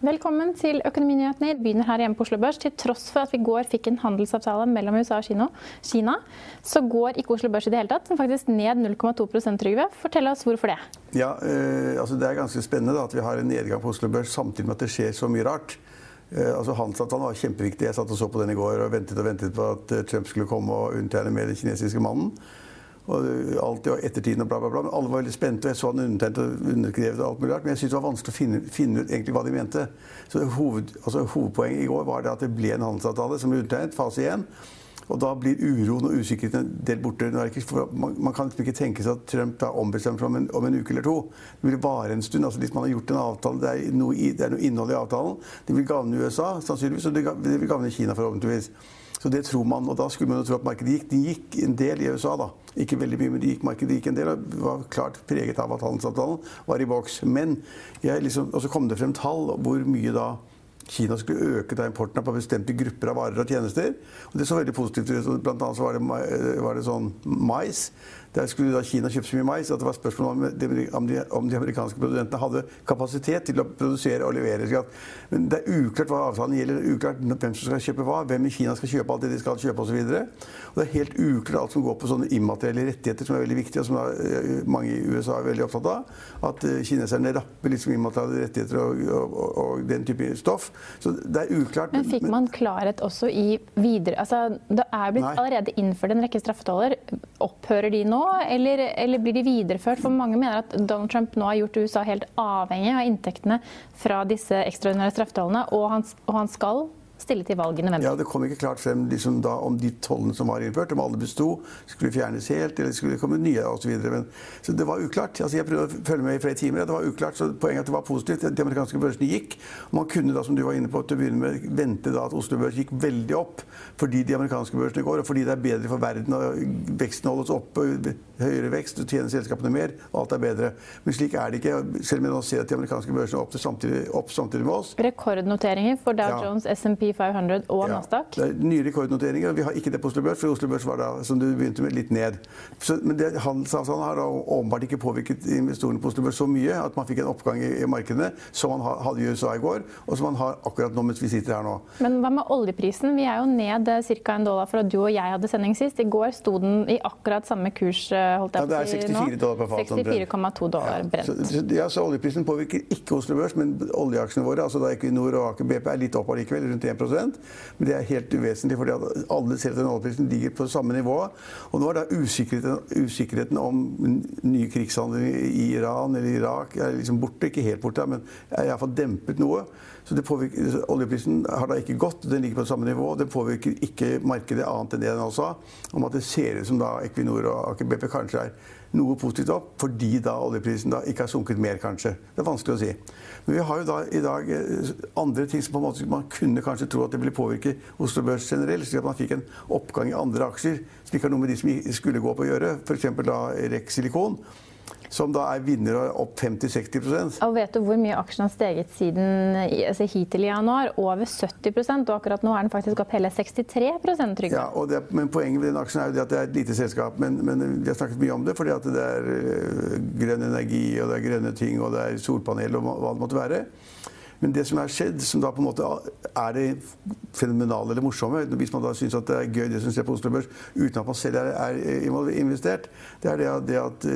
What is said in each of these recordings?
Velkommen til Økonominyhetene. Vi begynner her hjemme på Oslo Børs. Til tross for at vi i går fikk en handelsavtale mellom USA og Kina, Kina, så går ikke Oslo Børs i det hele tatt. men faktisk ned 0,2 Trygve. Fortell oss hvorfor det. Ja, eh, altså Det er ganske spennende da, at vi har en nedgang på Oslo Børs samtidig med at det skjer så mye rart. Eh, altså Handelsavtalen var kjempeviktig. Jeg satt og så på den i går og ventet og ventet på at eh, Trump skulle komme og undertegne med den kinesiske mannen. Og alltid og ettertiden og bla, bla, bla. Men alle var veldig spente, og jeg så han undertegnet og underskrevet og alt mulig rart. Men jeg syntes det var vanskelig å finne, finne, ut egentlig hva de mente. Så hoved, altså, Hovedpoenget i går var det at det ble en handelsavtale som ble undertegnet, fase 1. Og da blir uroen og usikkerheten en del borte. Man, kan ikke tenke seg at Trump er ombestemt om en, om en uke eller to. Det vil vare en stund. altså Hvis man har gjort en avtale, det er noe, det er noe innhold i avtalen. Det vil gagne USA sannsynligvis, og det vil gagne Kina forhåpentligvis. Så det tror man, og Da skulle man jo tro at markedet gikk. De gikk en del i USA, da. Ikke veldig mye, men de gikk, markedet gikk en del. og var klart preget av at handelsavtalen var i boks. Men liksom, og så kom det frem tall hvor mye da Kina skulle øke da importen på bestemte grupper av varer og tjenester. Og Det så veldig positivt ut. Blant annet så var det, var det sånn mais. Der skulle da Kina kjøpe så mye mais at det var spørsmål om de, om de, om de amerikanske produsentene hadde kapasitet til å produsere og levere. Men det er uklart hva avtalen gjelder, det er uklart hvem som skal kjøpe hva, hvem i Kina skal kjøpe alt det de skal kjøpe osv. Og, og det er helt uklart alt som går på sånne immaterielle rettigheter, som er veldig viktige, og som er, eh, mange i USA er veldig opptatt av. At uh, kineserne rapper liksom immaterielle rettigheter og, og, og, den type stoff. Så det er uklart. Men fikk man klarhet også i videre Altså, det er blitt Nei. allerede innført en rekke straffetoller. Opphører de nå? eller, eller, blir de videreført? For mange mener at Donald Trump nå har gjort USA helt avhengig av inntektene fra disse ekstraordinære straffetollene, og han, og han skal stille til valg i november. Ja, Det kom ikke klart frem liksom, da, om de tollene som var innført, om alle besto, skulle fjernes helt, eller skulle komme nye osv. Så, så det var uklart. Altså, jeg prøvde å følge med i flere timer. Det var uklart, så Poenget er at det var positivt. De amerikanske børsene gikk. Man kunne da, som du var inne på, til å begynne med, vente da at Oslo Børs gikk veldig opp fordi de amerikanske børsene går, og fordi det er bedre for verden, og veksten holdes oppe, høyere vekst, og tjener selskapene mer, og alt er bedre. Men slik er det ikke. Selv om jeg nå ser at de amerikanske børsene er opp samtidig, opp samtidig med oss. Rekordnoteringer for Dow Jones, ja. SMP 500 og ja, Nasdaq? Det er nye rekordnoteringer. Vi har ikke det på Oslo Børs, for Oslo Børs var da, som du begynte med, litt ned. Så, men det, handelsavtalen har da åpenbart ikke påvirket investorene på Oslo Børs så mye at man fikk en oppgang i, i markedene som man hadde i USA i går, og som man har akkurat nå mens vi sitter her nå. Men hva med oljeprisen? Vi er jo ned eh, ca. en dollar fra du og jeg hadde sending sist. I går sto den i akkurat samme kurs, eh, holdt jeg på å si nå. 64 dollar per fat. 64,2 dollar brent. Ja, så, ja, så oljeprisen påvirker ikke Oslo Børs, men oljeaksjene våre, altså da Equinor og Aker BP, er litt opp allikevel, rundt 1 men det er helt uvesentlig, fordi alle ser at oljeprisen ligger på samme nivå. Og nå er da usikkerheten, usikkerheten om nye krigshandlinger i Iran eller Irak er liksom borte. Ikke helt borte, men er iallfall dempet noe. Så påvirker, Oljeprisen har da ikke gått, den ligger på samme nivå. Det påvirker ikke markedet annet enn det den også sa, om at det ser ut som da Equinor og Aker BP kanskje er noe positivt opp, fordi da oljeprisen da ikke har sunket mer, kanskje. Det er vanskelig å si. Men vi har jo da i dag eh, andre ting som på en måte man kunne kanskje tro at det ville påvirke Oslo Børs generelt, slik at man fikk en oppgang i andre aksjer som ikke har noe med de som skulle gå opp å gjøre, f.eks. da Rex Silikon som da er vinner opp 50-60% Og Vet du hvor mye aksjen har steget siden altså hittil i januar? Over 70% og akkurat nå er den faktisk opp hele 63% Trygve. Ja, og det, men Poenget med den aksjen er jo at det er et lite selskap. Men, men, vi har snakket mye om det fordi at det er uh, grønn energi og det er grønne ting og det er solpanel og hva det måtte være. Men det som er skjedd, som da på en måte er det fenomenale eller morsomme, hvis man da syns det er gøy det som skjer på Oslo Børs, uten at man selv er, er investert, det er det, det at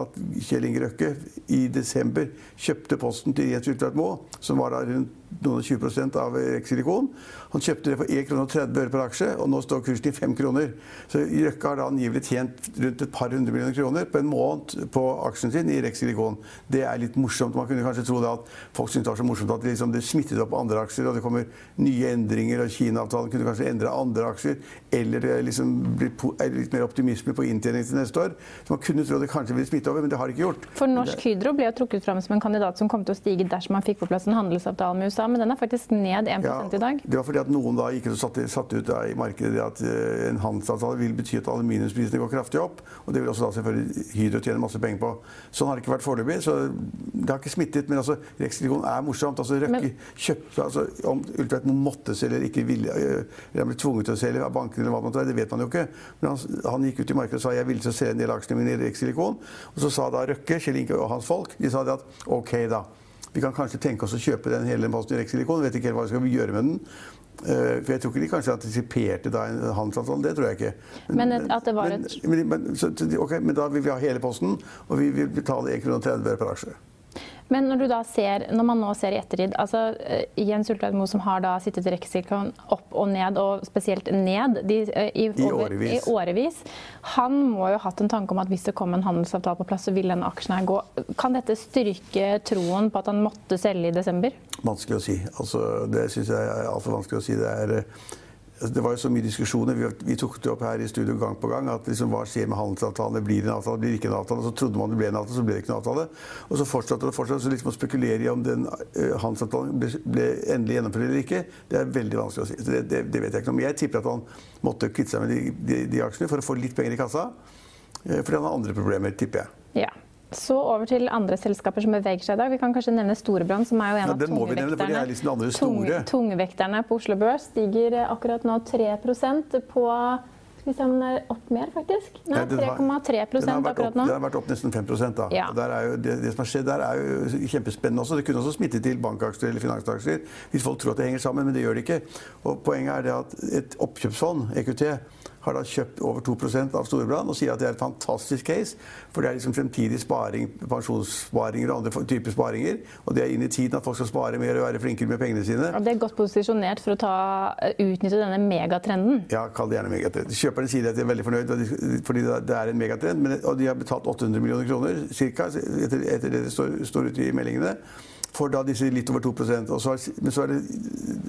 at Kjell Inge Røkke i desember kjøpte posten til Jens Ulltveit Moe, som var da rundt 20% av Silikon. Han kjøpte det for 1,30 kr 30 per aksje, og nå står kursen i 5 kroner. Så Røkke har da angivelig tjent rundt et par hundre millioner kroner på en måned på aksjen sin i Rex Silikon. Det er litt morsomt. Man kunne kanskje tro det at folk syntes det var så morsomt at det, liksom, det smittet opp andre aksjer, og det kommer nye endringer, og Kina-avtalen kunne kanskje endre andre aksjer, eller det liksom blir litt mer optimisme på inntjening til neste år. Så man kunne tro det kanskje ville smitte over, men det har det ikke gjort. For Norsk Hydro ble jo trukket fram som en kandidat som kom til å stige dersom man fikk på plass en handelsavtale med USA men den er faktisk ned 1 ja, i dag. Det var fordi at noen da gikk og satte, satte ut i markedet at uh, en handelsavtale vil bety at aluminiumsprisene går kraftig opp. Og det vil også da selvfølgelig Hydro tjene masse penger på. Sånn har det ikke vært foreløpig. Så det har ikke smittet. Men altså, Rexilicon er morsomt. Altså, Røkke kjøpte altså, Om Ultveit måtte selge eller ikke ville, eller eller ble tvunget til å selge av bankene eller hva man tror, det vet man jo ikke. Men han, han gikk ut i markedet og sa jeg ville selge en del aksjene mine i Rexilicon. Og så sa da Røkke, Kjell Inge og hans folk, de sa det at OK, da. Vi kan kanskje tenke oss å kjøpe den hele posten i Rexilicon. Vet ikke helt hva vi skal gjøre med den. Uh, for jeg tror ikke de kanskje antisiperte da en handelsavtale. Det tror jeg ikke. Men, men at det var et... Men, men, så, okay, men, da vil vi ha hele posten, og vi vil betale 1,30 kr per aksje. Men når, du da ser, når man nå ser i ettertid altså eh, Jens Ultveit Moe, som har da sittet i Rekkesilikon opp og ned, og spesielt ned de, i, i, I, årevis. i, årevis. Han må jo ha hatt en tanke om at hvis det kom en handelsavtale på plass, så vil denne aksjen her gå. Kan dette styrke troen på at han måtte selge i desember? Vanskelig å si. Altså, det syns jeg er altfor vanskelig å si. Det er Altså, det var jo så mye diskusjoner. Vi, tok det opp her i studio gang på gang. at liksom, Hva skjer med handelsavtalene? Blir det en avtale? Blir det ikke en avtale? Så trodde man det ble en avtale, så ble det ikke en avtale. Og så fortsatte det fortsatt. Så liksom å spekulere i om den uh, handelsavtalen ble, ble, endelig gjennomført eller ikke, det er veldig vanskelig å si. Det, det, det, vet jeg ikke noe om. Jeg tipper at han måtte kvitte seg med de, de, de, aksjene for å få litt penger i kassa. Uh, fordi han har andre problemer, tipper jeg. Ja. Så over til andre selskaper som beveger seg i dag. Vi kan kanskje nevne Storebrand, som er jo en ja, av tungvekterne. Liksom Tung, tungvekterne på Oslo Børs stiger akkurat nå 3% på skal vi se om den er opp mer, faktisk. Nei, 3,3% akkurat nå. Den har vært opp nesten 5 da. Ja. Jo, det, det, som har skjedd der, er jo kjempespennende også. Det kunne også smitte til bankaksjer eller finansaksjer hvis folk tror at det henger sammen, men det gjør det ikke. Og Poenget er det at et oppkjøpsfond, EQT, har da kjøpt over 2% av Storebrand og sier at det er et fantastisk case. For det er liksom fremtidig sparing, pensjonssparinger og andre typer sparinger. Og det er inn i tiden at folk skal spare mer og være flinkere med pengene sine. Og det er godt posisjonert for å ta, utnytte denne megatrenden? Ja, kall det gjerne megatrend. Kjøperne sier at de er veldig fornøyd fordi det er en megatrend. Men, og de har betalt 800 millioner kroner ca. Etter, etter, det det står, står ute i meldingene for da disse litt over 2% og så har, Men så er det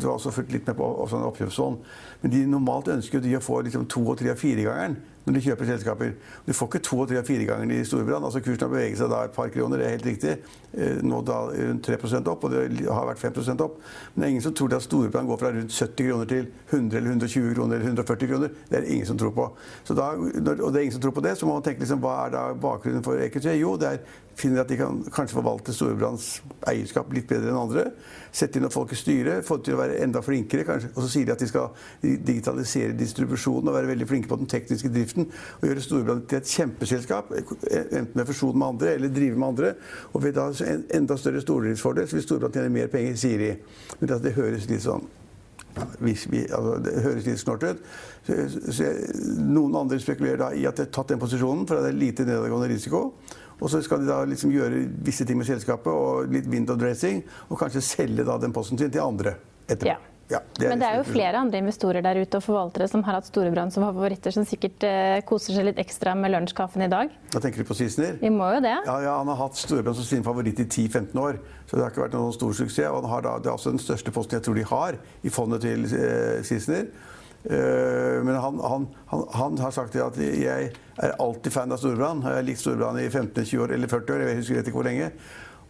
Du har også fulgt litt med på oppkjøpsfond. Men de normalt ønsker de å få liksom to og tre og firegangeren når de kjøper selskaper. Du får ikke to tre og firegangeren i Storbrann. Altså kursen har beveget seg da et par kroner, det er helt riktig. Eh, nå da rundt 3 opp, og det har vært 5% opp. Men det er ingen som tror at Storbrann går fra rundt 70 kroner til 100 eller 120 kroner eller 140 kroner. Det er det ingen som tror på. Da, og det er ingen som tror på det, så må man tenke liksom, hva er da bakgrunnen for EQT? Jo, det er finner at de kan kanskje forvalte Storebrands eierskap litt bedre enn andre. Sette inn noen folk i styret, få dem til å være enda flinkere. Kanskje. Og så sier de at de skal digitalisere distribusjonen og være veldig flinke på den tekniske driften. Og gjøre Storebrand til et kjempeselskap, enten med fusjon med andre eller drive med andre. Og ved da en enda større stordriftsfordel så vil Storebrand tjene mer penger, sier de. Men det, det høres litt sånn vi, altså, det høres litt snålt ut. Så, så, noen andre spekulerer da i at de har tatt den posisjonen, for det er lite nedadgående risiko. Og så skal de da liksom gjøre visse ting med selskapet og litt window dressing, og kanskje selge da den posten sin til andre etterpå. Ja. Ja, det Men det er jo flere andre investorer der ute og forvaltere som har hatt Storebrand som favoritter, som sikkert uh, koser seg litt ekstra med lunsjkaffen i dag. Da tenker du på Sissener? Vi må jo det. Ja, ja, Han har hatt Storebrand som sin favoritt i 10-15 år. Så det har ikke vært noen stor suksess. Og han har da, det er også den største posten jeg tror de har i fondet til uh, Sissener. Uh, men han, han, han, han, har sagt at jeg er alltid fan av Storebrand. Jeg har likt Storebrand i 15-20 år eller 40 år. Jeg husker ikke hvor lenge.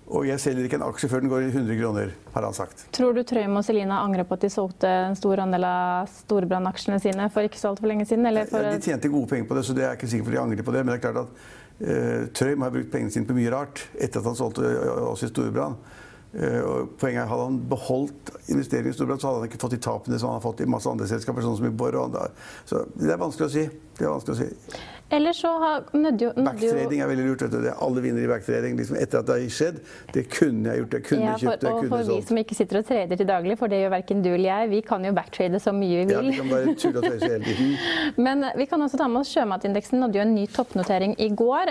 Og jeg selger ikke en aksje før den går i 100 kroner, har han sagt. Tror du Trøim og Selina angrer på at de solgte en stor andel av Storebrand-aksjene sine for ikke så altfor lenge siden? Ja, de tjente gode penger på det, så det er ikke sikkert de angrer på det. Men det er klart at uh, Trøim har brukt pengene sine på mye rart etter at han solgte oss i Storebrand. Uh, og poenget er, Hadde han beholdt investeringen i Storebrand, så hadde han ikke fått de tapene som han har fått i masse andre selskaper, sånn som i Borr. Så det er vanskelig å si. Det er vanskelig å si. Eller så nødde jo, Backtrading er veldig lurt. vet du. Det alle vinner i backtrading. Liksom etter at det har skjedd. Det kunne jeg gjort. Jeg kunne ja, for, kjøpt. Og kunne for vi som ikke sitter og trader til daglig, for det gjør verken du eller jeg, vi kan jo backtrade så mye vi vil. Ja, vi kan bare tulle og tøyse hele tiden. Men vi kan også ta med oss sjømatindeksen nådde jo en ny toppnotering i går.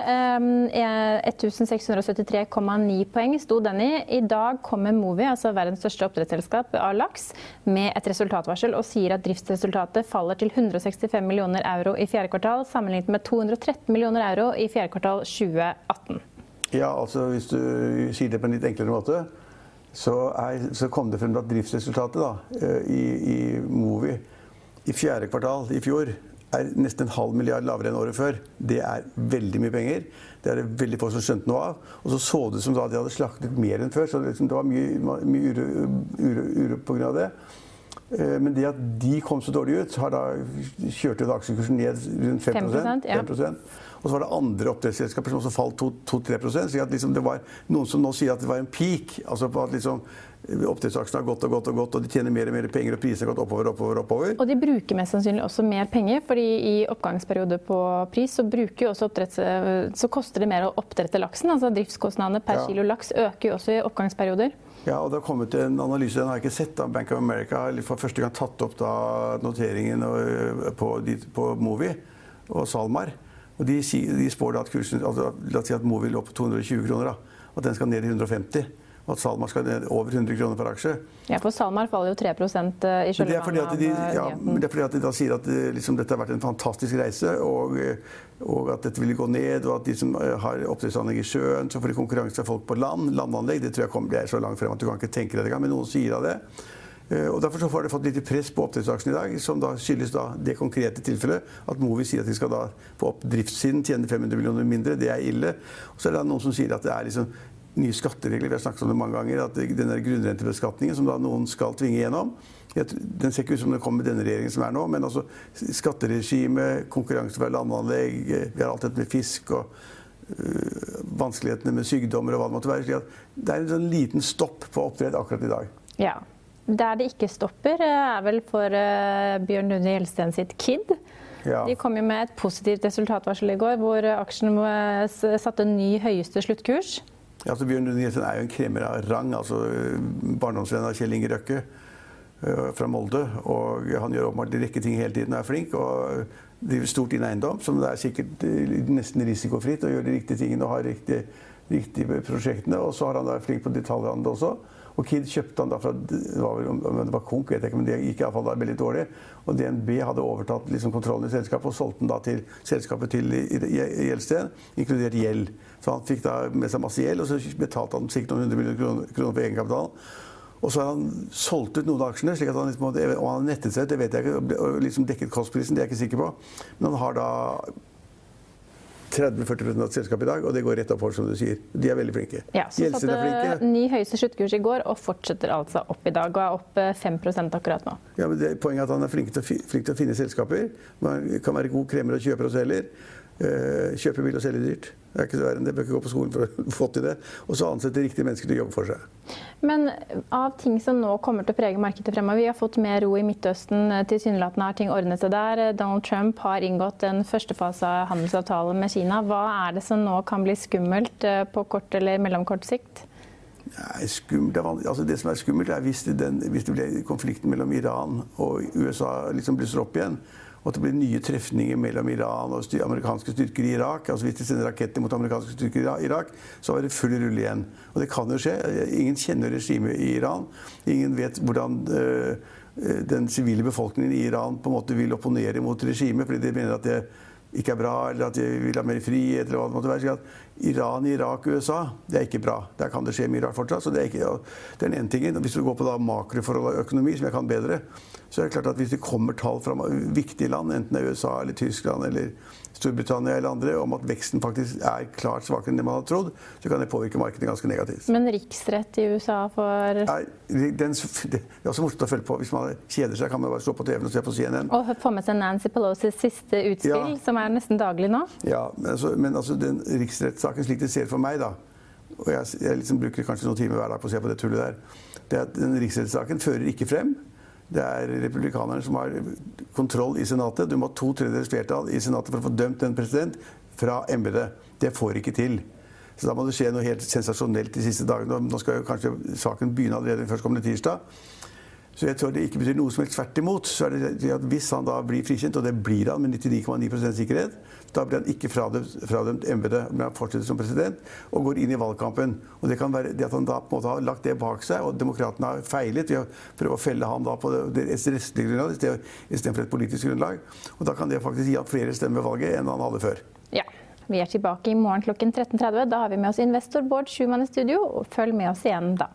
1673,9 poeng sto den i. I dag kommer Movi, altså verdens største oppdrettsselskap av laks, med et resultatvarsel og sier at driftsresultatet faller til 165 millioner euro i fjerde kvartal, sammenlignet med 213 millioner euro i fjerde kvartal 2018. Ja, altså Hvis du sier det på en litt enklere måte, så, er, så kom det frem at driftsresultatet da, eh, i, i Movi i fjerde kvartal i fjor er nesten en halv milliard lavere enn året før. Det er veldig mye penger. Det er det veldig få som skjønte noe av. Og så så det ut som da de hadde slaktet mer enn før. Så det, liksom, var mye, mye uro, uro, uro pga. det. Eh, men det at de kom så dårlig ut, har da kjørt aksjekursen ned rundt 5, 5%, ja. 5%. Og så var det andre oppdrettsselskaper som også falt 2-3% Så liksom det var noen som nå sier at det var en peak. altså på at liksom Oppdrettsaksjene har gått og gått og gått, og de tjener mer og mer penger, og prisene har gått oppover, oppover, oppover. Og de bruker mest sannsynlig også mer penger, fordi i oppgangsperiode på pris så, også så koster det mer å oppdrette laksen. altså Driftskostnadene per ja. kilo laks øker jo også i oppgangsperioder. Ja, og det har kommet en analyse, den har jeg ikke sett. da, Bank of America har for første gang tatt opp da noteringen på, på Movi og SalMar. Og de, de spår da at kursen, altså, La oss si at Movi lå på 220 kroner. da, at den skal ned i 150 og at SalMar skal ned over 100 kroner per aksje. Ja, for SalMar faller jo 3 i kjølvannet av de, ja, men det er fordi at de da sier at liksom, dette har vært en fantastisk reise, og, og, at dette vil gå ned, og at de som har oppdrettsanlegg i sjøen, så får de konkurranse av folk på land. Landanlegg det tror jeg kommer, det er så langt frem at du kan ikke tenke deg det engang, men noen sier av det. Og Derfor så har det fått litt press på oppdrettsaksjen i dag, som da skyldes da det konkrete tilfellet at Movi sier at de skal da få opp driftssiden tjene 500 millioner mindre. Det er ille. Og så er det noen som sier at det er liksom nye skatteregler. Vi har snakket om det mange ganger. at denne Grunnrentebeskatningen som da noen skal tvinge gjennom, den ser ikke ut som den kommer med denne regjeringen som er nå, men altså skatteregime, konkurranse fra landanlegg, vi har alt dette med fisk og øh, vanskelighetene med sykdommer og hva det måtte være. slik Det er en sånn liten stopp på oppdrett akkurat i dag. Ja. Der det ikke stopper, er vel for uh, Bjørn Lunde Gjelsten sitt KID. Ja. De kom jo med et positivt resultatvarsel i går, hvor aksjen satte en ny høyeste sluttkurs. Ja, altså Bjørn Lund Jensen er jo en kremer av rang. altså Barndomsvenn av Kjell Inge Røkke uh, fra Molde. Og han gjør åpenbart en rekke ting hele tiden og er flink. Og driver stort inn eiendom, som det er sikkert uh, nesten risikofritt å gjøre de riktige tingene og ha riktige, riktige prosjektene. Og så har han vært flink på detaljhandel også. Og Kid kjøpte han da fra det var, det var Konk, vet jeg ikke, men det gikk iallfall veldig dårlig. Og DNB hadde overtatt liksom kontrollen i selskapet og solgte den da til selskapet til Gjeldsten, inkludert gjeld. Så han fikk da med seg masse gjeld, og så betalte han sikkert noen hundre millioner kroner, kroner for egenkapitalen. Og så har han solgt ut noen av aksjene. slik at han liksom, og han har nettet seg ut, det vet jeg ikke. og liksom dekket kostprisen, det er jeg ikke sikker på. Men han har da 30-40 av selskapet i dag, og det går rett oppover, som du sier. De er veldig flinke. Ja, så Gjelsen er flinke. Ny høyeste sluttkurs i går og fortsetter altså opp i dag, og er opp 5 eh, akkurat nå. Ja, men det, Poenget er at han er flink til, å, flink til å finne selskaper. Man kan være god kremer og kjøper og selger. Uh, kjøpe bil og selge dyrt. Det er ikke så verre enn det. Bør ikke gå på skolen for å få til det. Og så ansette riktige mennesker til å jobbe for seg. Men av ting som nå kommer til å prege markedet fremover Vi har fått mer ro i Midtøsten. Tilsynelatende har ting ordnet seg der. Donald Trump har inngått en førstefase av handelsavtalen med Kina. Hva er det som nå kan bli skummelt eh, på kort eller mellomkort sikt? Nei, skummelt, altså det som er skummelt, er hvis det, den, hvis det blir konflikten mellom Iran og USA liksom blusser opp igjen og at det blir nye trefninger mellom Iran og amerikanske styrker i Irak. altså Hvis de sender raketter mot amerikanske styrker i Irak, så er det full rulle igjen. Og det kan jo skje. Ingen kjenner regimet i Iran. Ingen vet hvordan øh, den sivile befolkningen i Iran på en måte vil opponere mot regimet, fordi de mener at det ikke er bra, eller at de vil ha mer frihet, eller hva det måtte være. Iran, Irak, USA, det er ikke bra. Der kan det skje mye rart fortsatt. så Det er, ikke, er den ene tingen. Hvis du går på da makroforhold og økonomi, som jeg kan bedre, så er det klart at hvis det kommer tall fra viktige land, enten det er USA eller Tyskland eller Storbritannia eller andre, om at veksten faktisk er klart svakere enn det man hadde trodd, så kan det påvirke markedet ganske negativt. Men riksrett i USA for Nei, den, Det er også morsomt å følge på. Hvis man kjeder seg, kan man bare slå på TV-en og se på CNN. Og få med seg Nancy Pelosis siste utspill, ja. som er nesten daglig nå. Ja, men altså, men altså den riksrettssaken slik det ser for meg, da og jeg, jeg liksom bruker kanskje noen timer hver dag på å se på det tullet der, det er at den riksrettssaken fører ikke frem. Det er republikanerne som har kontroll i Senatet. Du må ha to tredjedels flertall i Senatet for å få dømt en president fra embetet. Det får ikke til. Så da må det skje noe helt sensasjonelt de siste dagene. Nå skal jo kanskje saken begynne allerede førstkommende tirsdag. Så jeg tror det ikke betyr noe som helst tvert imot. Så er det at Hvis han da blir frikjent, og det blir han med 99,9 sikkerhet, da blir han ikke fradømt, fradømt embetet, men han fortsetter som president og går inn i valgkampen. Og Det kan være det at han da på en måte har lagt det bak seg, og demokratene har feilet ved å prøve å felle ham da på det, et rettslig grunnlag istedenfor et politisk grunnlag. Og Da kan det faktisk gi ham flere stemmer ved valget enn han hadde før. Ja. Vi er tilbake i morgen klokken 13.30. Da har vi med oss investor Bård Schumann i studio. Følg med oss igjen da.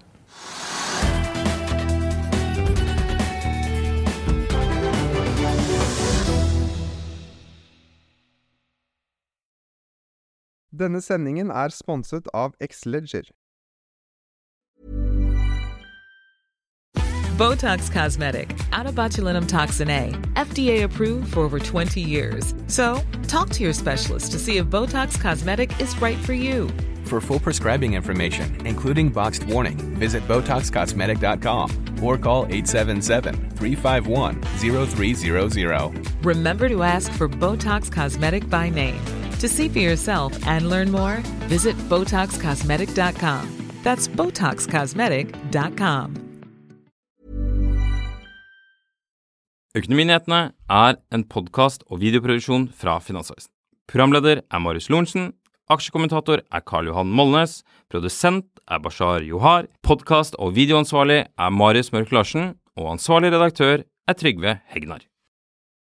Denne sendingen er sponset av Xleger. Botox Cosmetic, out of botulinum toxin A, FDA approved for over 20 years. So, talk to your specialist to see if Botox Cosmetic is right for you. For full prescribing information, including boxed warning, visit BotoxCosmetic.com or call 877-351-0300. Remember to ask for Botox Cosmetic by name. To see for yourself and learn more, visit BotoxCosmetic.com. That's BotoxCosmetic.com. Økonominyhetene er en podkast og videoproduksjon fra Finansavisen. Programleder er Marius Lorentzen. Aksjekommentator er Karl Johan Molnes. Produsent er Bashar Johar. Podkast- og videoansvarlig er Marius Mørk Larsen. Og ansvarlig redaktør er Trygve Hegnar.